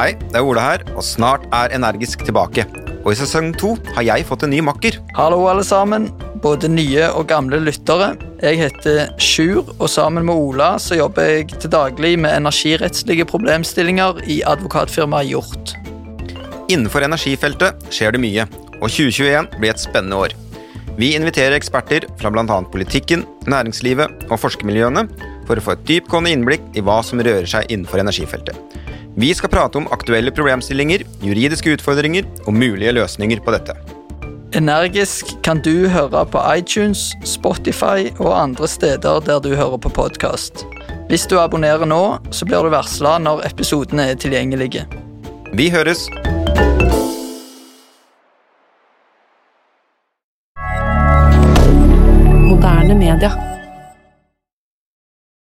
Hei, det er Ole her, og snart er Energisk tilbake. Og i sesong to har jeg fått en ny makker. Hallo, alle sammen. Både nye og gamle lyttere. Jeg heter Sjur, og sammen med Ola så jobber jeg til daglig med energirettslige problemstillinger i advokatfirmaet Hjort. Innenfor energifeltet skjer det mye, og 2021 blir et spennende år. Vi inviterer eksperter fra bl.a. politikken, næringslivet og forskermiljøene for å få et dyptgående innblikk i hva som rører seg innenfor energifeltet. Vi skal prate om aktuelle problemstillinger, juridiske utfordringer og mulige løsninger på dette. Energisk kan du høre på iTunes, Spotify og andre steder der du hører på podkast. Hvis du abonnerer nå, så blir du varsla når episodene er tilgjengelige. Vi høres! Moderne media.